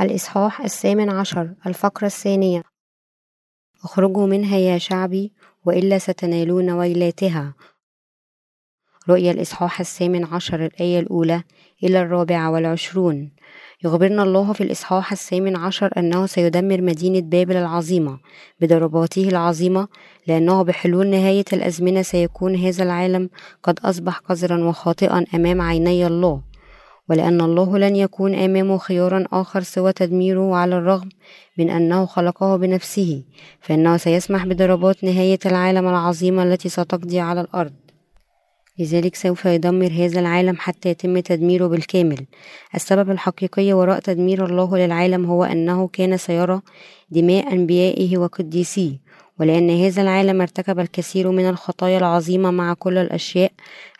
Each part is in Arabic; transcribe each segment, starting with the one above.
الإصحاح الثامن عشر الفقرة الثانية. اخرجوا منها يا شعبي وإلا ستنالون ويلاتها. رؤيا الإصحاح الثامن عشر الآية الأولى إلى الرابعة والعشرون. يخبرنا الله في الإصحاح الثامن عشر أنه سيدمر مدينة بابل العظيمة بضرباته العظيمة لأنه بحلول نهاية الأزمنة سيكون هذا العالم قد أصبح قذرا وخاطئا أمام عيني الله. ولأن الله لن يكون أمامه خيارا آخر سوى تدميره على الرغم من أنه خلقه بنفسه فإنه سيسمح بضربات نهاية العالم العظيمة التي ستقضي على الأرض. لذلك سوف يدمر هذا العالم حتى يتم تدميره بالكامل. السبب الحقيقي وراء تدمير الله للعالم هو أنه كان سيرى دماء أنبيائه وقديسيه ولأن هذا العالم ارتكب الكثير من الخطايا العظيمة مع كل الأشياء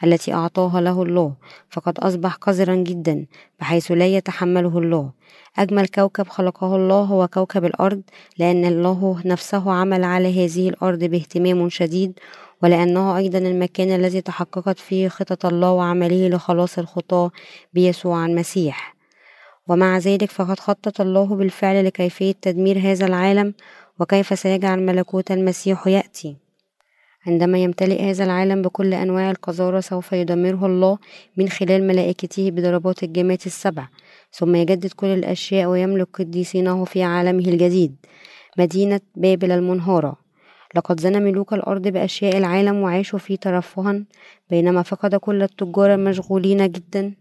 التي أعطاها له الله فقد أصبح قذرا جدا بحيث لا يتحمله الله. أجمل كوكب خلقه الله هو كوكب الأرض لأن الله نفسه عمل على هذه الأرض باهتمام شديد ولأنه أيضا المكان الذي تحققت فيه خطط الله وعمله لخلاص الخطاة بيسوع المسيح. ومع ذلك فقد خطط الله بالفعل لكيفية تدمير هذا العالم وكيف سيجعل ملكوت المسيح يأتي؟ عندما يمتلئ هذا العالم بكل أنواع القذارة سوف يدمره الله من خلال ملائكته بضربات الجامات السبع. ثم يجدد كل الأشياء ويملك قديسينه في عالمه الجديد مدينة بابل المنهارة. لقد زنى ملوك الأرض بأشياء العالم وعاشوا في ترفها بينما فقد كل التجار المشغولين جدا.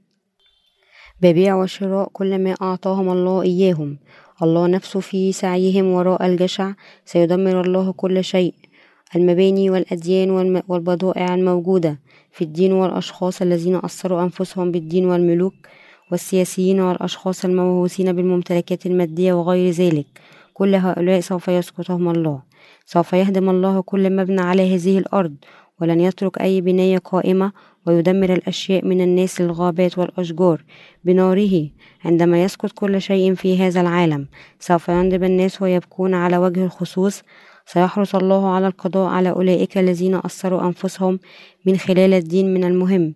ببيع وشراء كل ما أعطاهم الله إياهم. الله نفسه في سعيهم وراء الجشع سيدمر الله كل شيء. المباني والأديان والبضائع الموجودة في الدين والأشخاص الذين أثروا أنفسهم بالدين والملوك والسياسيين والأشخاص الموهوسين بالممتلكات المادية وغير ذلك. كل هؤلاء سوف يسقطهم الله. سوف يهدم الله كل مبنى على هذه الأرض ولن يترك أي بناية قائمة ويدمر الأشياء من الناس للغابات والأشجار بناره عندما يسقط كل شيء في هذا العالم. سوف يندب الناس ويبكون على وجه الخصوص. سيحرص الله على القضاء على أولئك الذين أثروا أنفسهم من خلال الدين من المهم.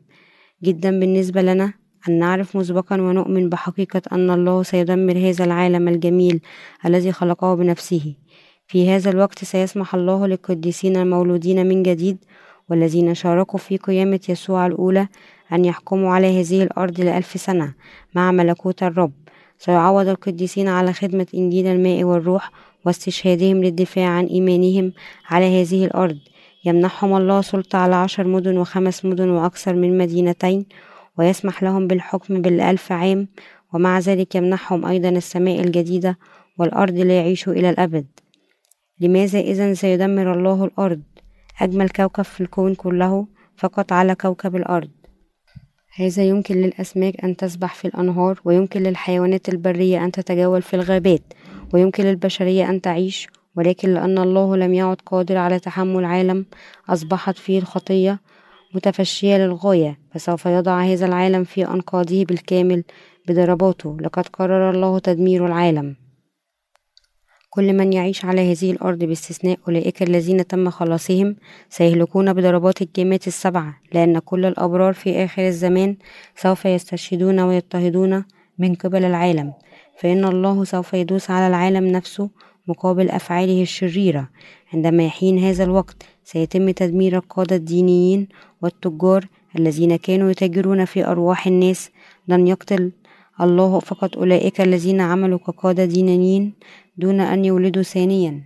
جدا بالنسبة لنا أن نعرف مسبقا ونؤمن بحقيقة أن الله سيدمر هذا العالم الجميل الذي خلقه بنفسه. في هذا الوقت سيسمح الله للقديسين المولودين من جديد والذين شاركوا في قيامة يسوع الأولى أن يحكموا على هذه الأرض لألف سنة مع ملكوت الرب. سيعوض القديسين على خدمة إنجيل الماء والروح واستشهادهم للدفاع عن إيمانهم على هذه الأرض. يمنحهم الله سلطة على عشر مدن وخمس مدن وأكثر من مدينتين ويسمح لهم بالحكم بالألف عام ومع ذلك يمنحهم أيضا السماء الجديدة والأرض ليعيشوا إلى الأبد. لماذا إذا سيدمر الله الأرض؟ أجمل كوكب في الكون كله فقط على كوكب الأرض. هذا يمكن للأسماك أن تسبح في الأنهار ويمكن للحيوانات البرية أن تتجول في الغابات ويمكن للبشرية أن تعيش ولكن لأن الله لم يعد قادر على تحمل عالم أصبحت فيه الخطية متفشية للغاية فسوف يضع هذا العالم في أنقاضه بالكامل بضرباته. لقد قرر الله تدمير العالم. كل من يعيش على هذه الأرض باستثناء أولئك الذين تم خلاصهم سيهلكون بضربات الجامات السبعة لأن كل الأبرار في آخر الزمان سوف يستشهدون ويضطهدون من قبل العالم. فإن الله سوف يدوس على العالم نفسه مقابل أفعاله الشريرة. عندما يحين هذا الوقت سيتم تدمير القادة الدينيين والتجار الذين كانوا يتاجرون في أرواح الناس. لن يقتل الله فقط أولئك الذين عملوا كقادة دينيين. دون أن يولدوا ثانيا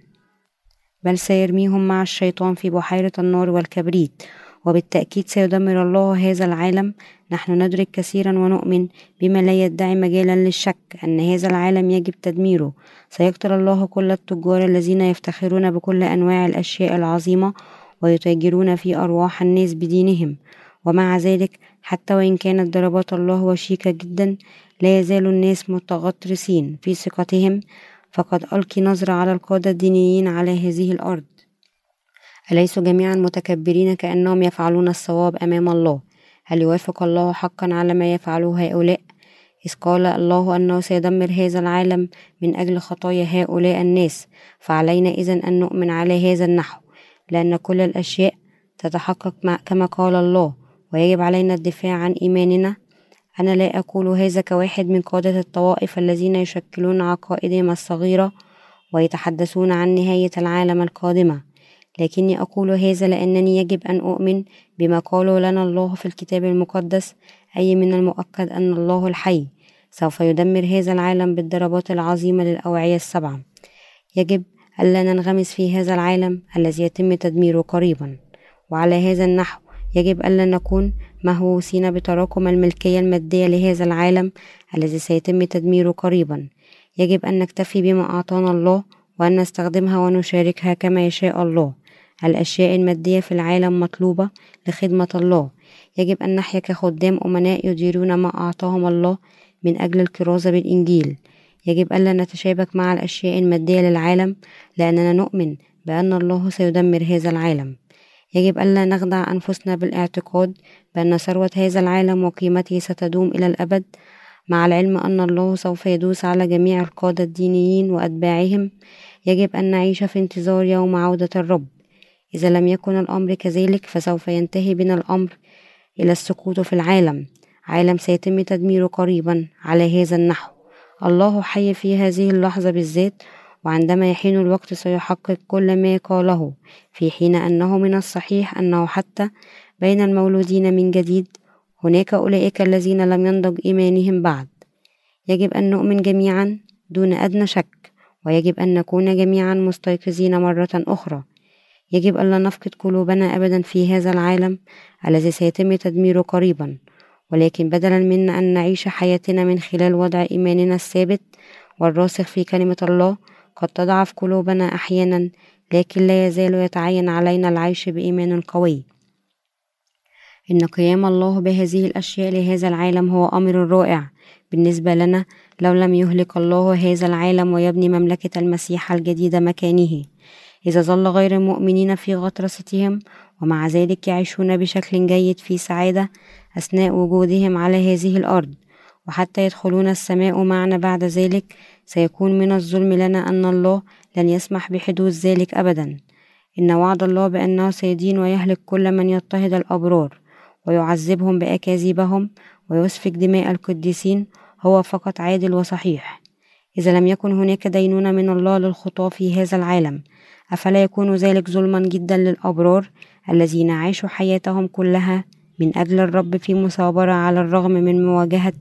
بل سيرميهم مع الشيطان في بحيرة النار والكبريت. وبالتأكيد سيدمر الله هذا العالم. نحن ندرك كثيرا ونؤمن بما لا يدعي مجالا للشك أن هذا العالم يجب تدميره. سيقتل الله كل التجار الذين يفتخرون بكل أنواع الأشياء العظيمة ويتاجرون في أرواح الناس بدينهم. ومع ذلك حتى وإن كانت ضربات الله وشيكة جدا لا يزال الناس متغطرسين في ثقتهم. فقد ألقي نظرة على القادة الدينيين على هذه الأرض. أليسوا جميعا متكبرين كأنهم يفعلون الصواب أمام الله؟ هل يوافق الله حقا على ما يفعله هؤلاء؟ إذ قال الله أنه سيدمر هذا العالم من أجل خطايا هؤلاء الناس فعلينا إذن أن نؤمن على هذا النحو لأن كل الأشياء تتحقق كما قال الله ويجب علينا الدفاع عن إيماننا. أنا لا أقول هذا كواحد من قادة الطوائف الذين يشكلون عقائدهم الصغيرة ويتحدثون عن نهاية العالم القادمة. لكني أقول هذا لأنني يجب أن أؤمن بما قاله لنا الله في الكتاب المقدس أي من المؤكد أن الله الحي سوف يدمر هذا العالم بالضربات العظيمة للأوعية السبعة. يجب ألا ننغمس في هذا العالم الذي يتم تدميره قريبا. وعلى هذا النحو يجب ألا نكون مهووسين بتراكم الملكية المادية لهذا العالم الذي سيتم تدميره قريبا. يجب أن نكتفي بما أعطانا الله وأن نستخدمها ونشاركها كما يشاء الله. الأشياء المادية في العالم مطلوبة لخدمة الله. يجب أن نحيا كخدام أمناء يديرون ما أعطاهم الله من أجل الكرازة بالإنجيل. يجب ألا نتشابك مع الأشياء المادية للعالم لأننا نؤمن بأن الله سيدمر هذا العالم. يجب ألا نخدع أنفسنا بالاعتقاد بأن ثروة هذا العالم وقيمته ستدوم إلى الأبد. مع العلم أن الله سوف يدوس على جميع القادة الدينيين وأتباعهم يجب أن نعيش في انتظار يوم عودة الرب. إذا لم يكن الأمر كذلك فسوف ينتهي بنا الأمر إلى السقوط في العالم. عالم سيتم تدميره قريبا على هذا النحو. الله حي في هذه اللحظة بالذات وعندما يحين الوقت سيحقق كل ما قاله في حين أنه من الصحيح أنه حتى بين المولودين من جديد هناك أولئك الذين لم ينضج إيمانهم بعد. يجب أن نؤمن جميعا دون أدنى شك ويجب أن نكون جميعا مستيقظين مرة أخرى. يجب ألا نفقد قلوبنا أبدا في هذا العالم الذي سيتم تدميره قريبا. ولكن بدلا من أن نعيش حياتنا من خلال وضع إيماننا الثابت والراسخ في كلمة الله قد تضعف قلوبنا أحيانا لكن لا يزال يتعين علينا العيش بإيمان قوي. إن قيام الله بهذه الأشياء لهذا العالم هو أمر رائع. بالنسبة لنا لو لم يهلك الله هذا العالم ويبني مملكة المسيح الجديدة مكانه. إذا ظل غير المؤمنين في غطرستهم ومع ذلك يعيشون بشكل جيد في سعادة أثناء وجودهم على هذه الأرض. وحتى يدخلون السماء معنا بعد ذلك سيكون من الظلم لنا أن الله لن يسمح بحدوث ذلك أبدا. إن وعد الله بأنه سيدين ويهلك كل من يضطهد الأبرار ويعذبهم بأكاذيبهم ويسفك دماء القديسين هو فقط عادل وصحيح. إذا لم يكن هناك دينونة من الله للخطاة في هذا العالم أفلا يكون ذلك ظلما جدا للأبرار الذين عاشوا حياتهم كلها من أجل الرب في مثابرة على الرغم من مواجهة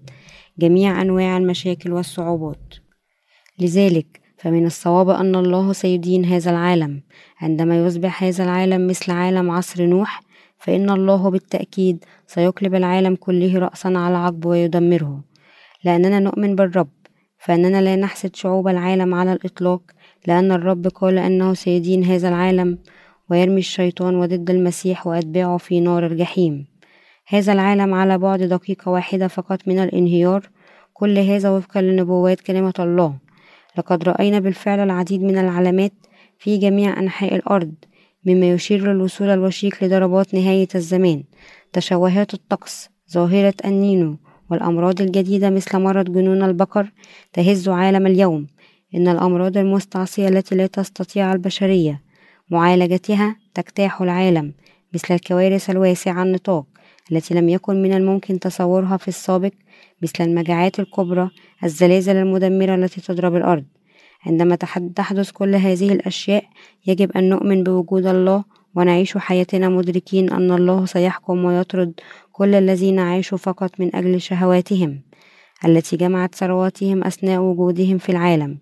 جميع أنواع المشاكل والصعوبات. لذلك فمن الصواب أن الله سيدين هذا العالم. عندما يصبح هذا العالم مثل عالم عصر نوح فإن الله بالتأكيد سيقلب العالم كله رأسا على عقب ويدمره. لأننا نؤمن بالرب فإننا لا نحسد شعوب العالم على الإطلاق لأن الرب قال أنه سيدين هذا العالم ويرمي الشيطان وضد المسيح وأتباعه في نار الجحيم. هذا العالم على بعد دقيقة واحدة فقط من الانهيار. كل هذا وفقا لنبوات كلمة الله. لقد رأينا بالفعل العديد من العلامات في جميع أنحاء الأرض مما يشير للوصول الوشيك لضربات نهاية الزمان. تشوهات الطقس ظاهرة النينو والأمراض الجديدة مثل مرض جنون البقر تهز عالم اليوم. إن الأمراض المستعصية التي لا تستطيع البشرية معالجتها تجتاح العالم مثل الكوارث الواسعة النطاق. التي لم يكن من الممكن تصورها في السابق مثل المجاعات الكبرى الزلازل المدمرة التي تضرب الأرض. عندما تحدث كل هذه الأشياء يجب أن نؤمن بوجود الله ونعيش حياتنا مدركين أن الله سيحكم ويطرد كل الذين عاشوا فقط من أجل شهواتهم التي جمعت ثرواتهم أثناء وجودهم في العالم.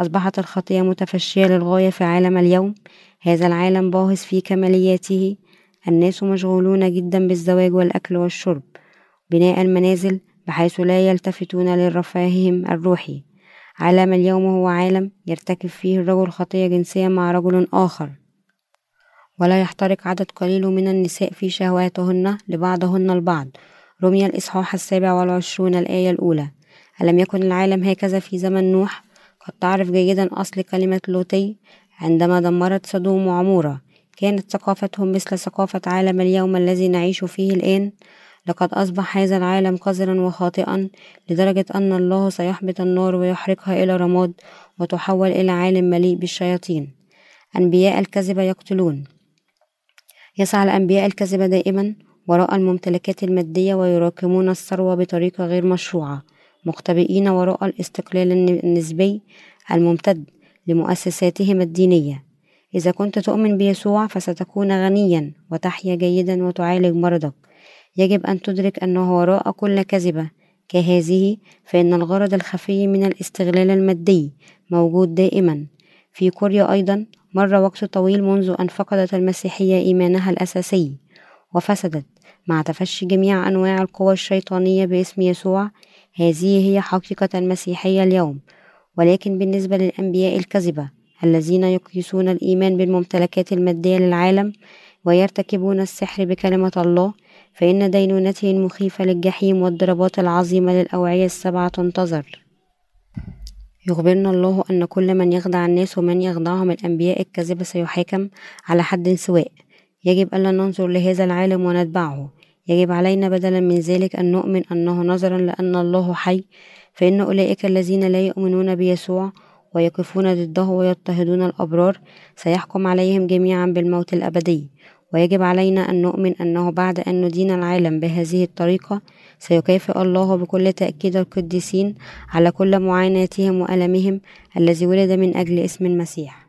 أصبحت الخطية متفشية للغاية في عالم اليوم. هذا العالم باهظ في كمالياته الناس مشغولون جدا بالزواج والأكل والشرب بناء المنازل بحيث لا يلتفتون لرفاههم الروحي. عالم اليوم هو عالم يرتكب فيه الرجل خطية جنسية مع رجل آخر. ولا يحترق عدد قليل من النساء في شهواتهن لبعضهن البعض. رمي الإصحاح السابع والعشرون الآية الأولى. ألم يكن العالم هكذا في زمن نوح؟ قد تعرف جيدا أصل كلمة لوطي عندما دمرت سدوم وعمورة كانت ثقافتهم مثل ثقافة عالم اليوم الذي نعيش فيه الآن. لقد أصبح هذا العالم قذرا وخاطئا لدرجة أن الله سيحبط النار ويحرقها إلى رماد وتحول إلى عالم مليء بالشياطين. أنبياء الكذب يقتلون. يسعى الأنبياء الكذبة دائما وراء الممتلكات المادية ويراكمون الثروة بطريقة غير مشروعة مختبئين وراء الاستقلال النسبي الممتد لمؤسساتهم الدينية. إذا كنت تؤمن بيسوع فستكون غنيا وتحيا جيدا وتعالج مرضك. يجب أن تدرك أنه وراء كل كذبة كهذه فإن الغرض الخفي من الاستغلال المادي موجود دائما. في كوريا أيضا مر وقت طويل منذ أن فقدت المسيحية إيمانها الأساسي وفسدت. مع تفشي جميع أنواع القوى الشيطانية باسم يسوع هذه هي حقيقة المسيحية اليوم. ولكن بالنسبة للأنبياء الكذبة الذين يقيسون الإيمان بالممتلكات المادية للعالم ويرتكبون السحر بكلمة الله فإن دينونته المخيفة للجحيم والضربات العظيمة للأوعية السبعة تنتظر. يخبرنا الله أن كل من يخدع الناس ومن يخدعهم الأنبياء الكذبة سيحاكم على حد سواء. يجب ألا ننظر لهذا العالم ونتبعه. يجب علينا بدلا من ذلك أن نؤمن أنه نظرا لأن الله حي فإن أولئك الذين لا يؤمنون بيسوع ويقفون ضده ويضطهدون الأبرار سيحكم عليهم جميعا بالموت الأبدي. ويجب علينا أن نؤمن أنه بعد أن ندين العالم بهذه الطريقة سيكافئ الله بكل تأكيد القديسين على كل معاناتهم وألمهم الذي ولد من أجل اسم المسيح.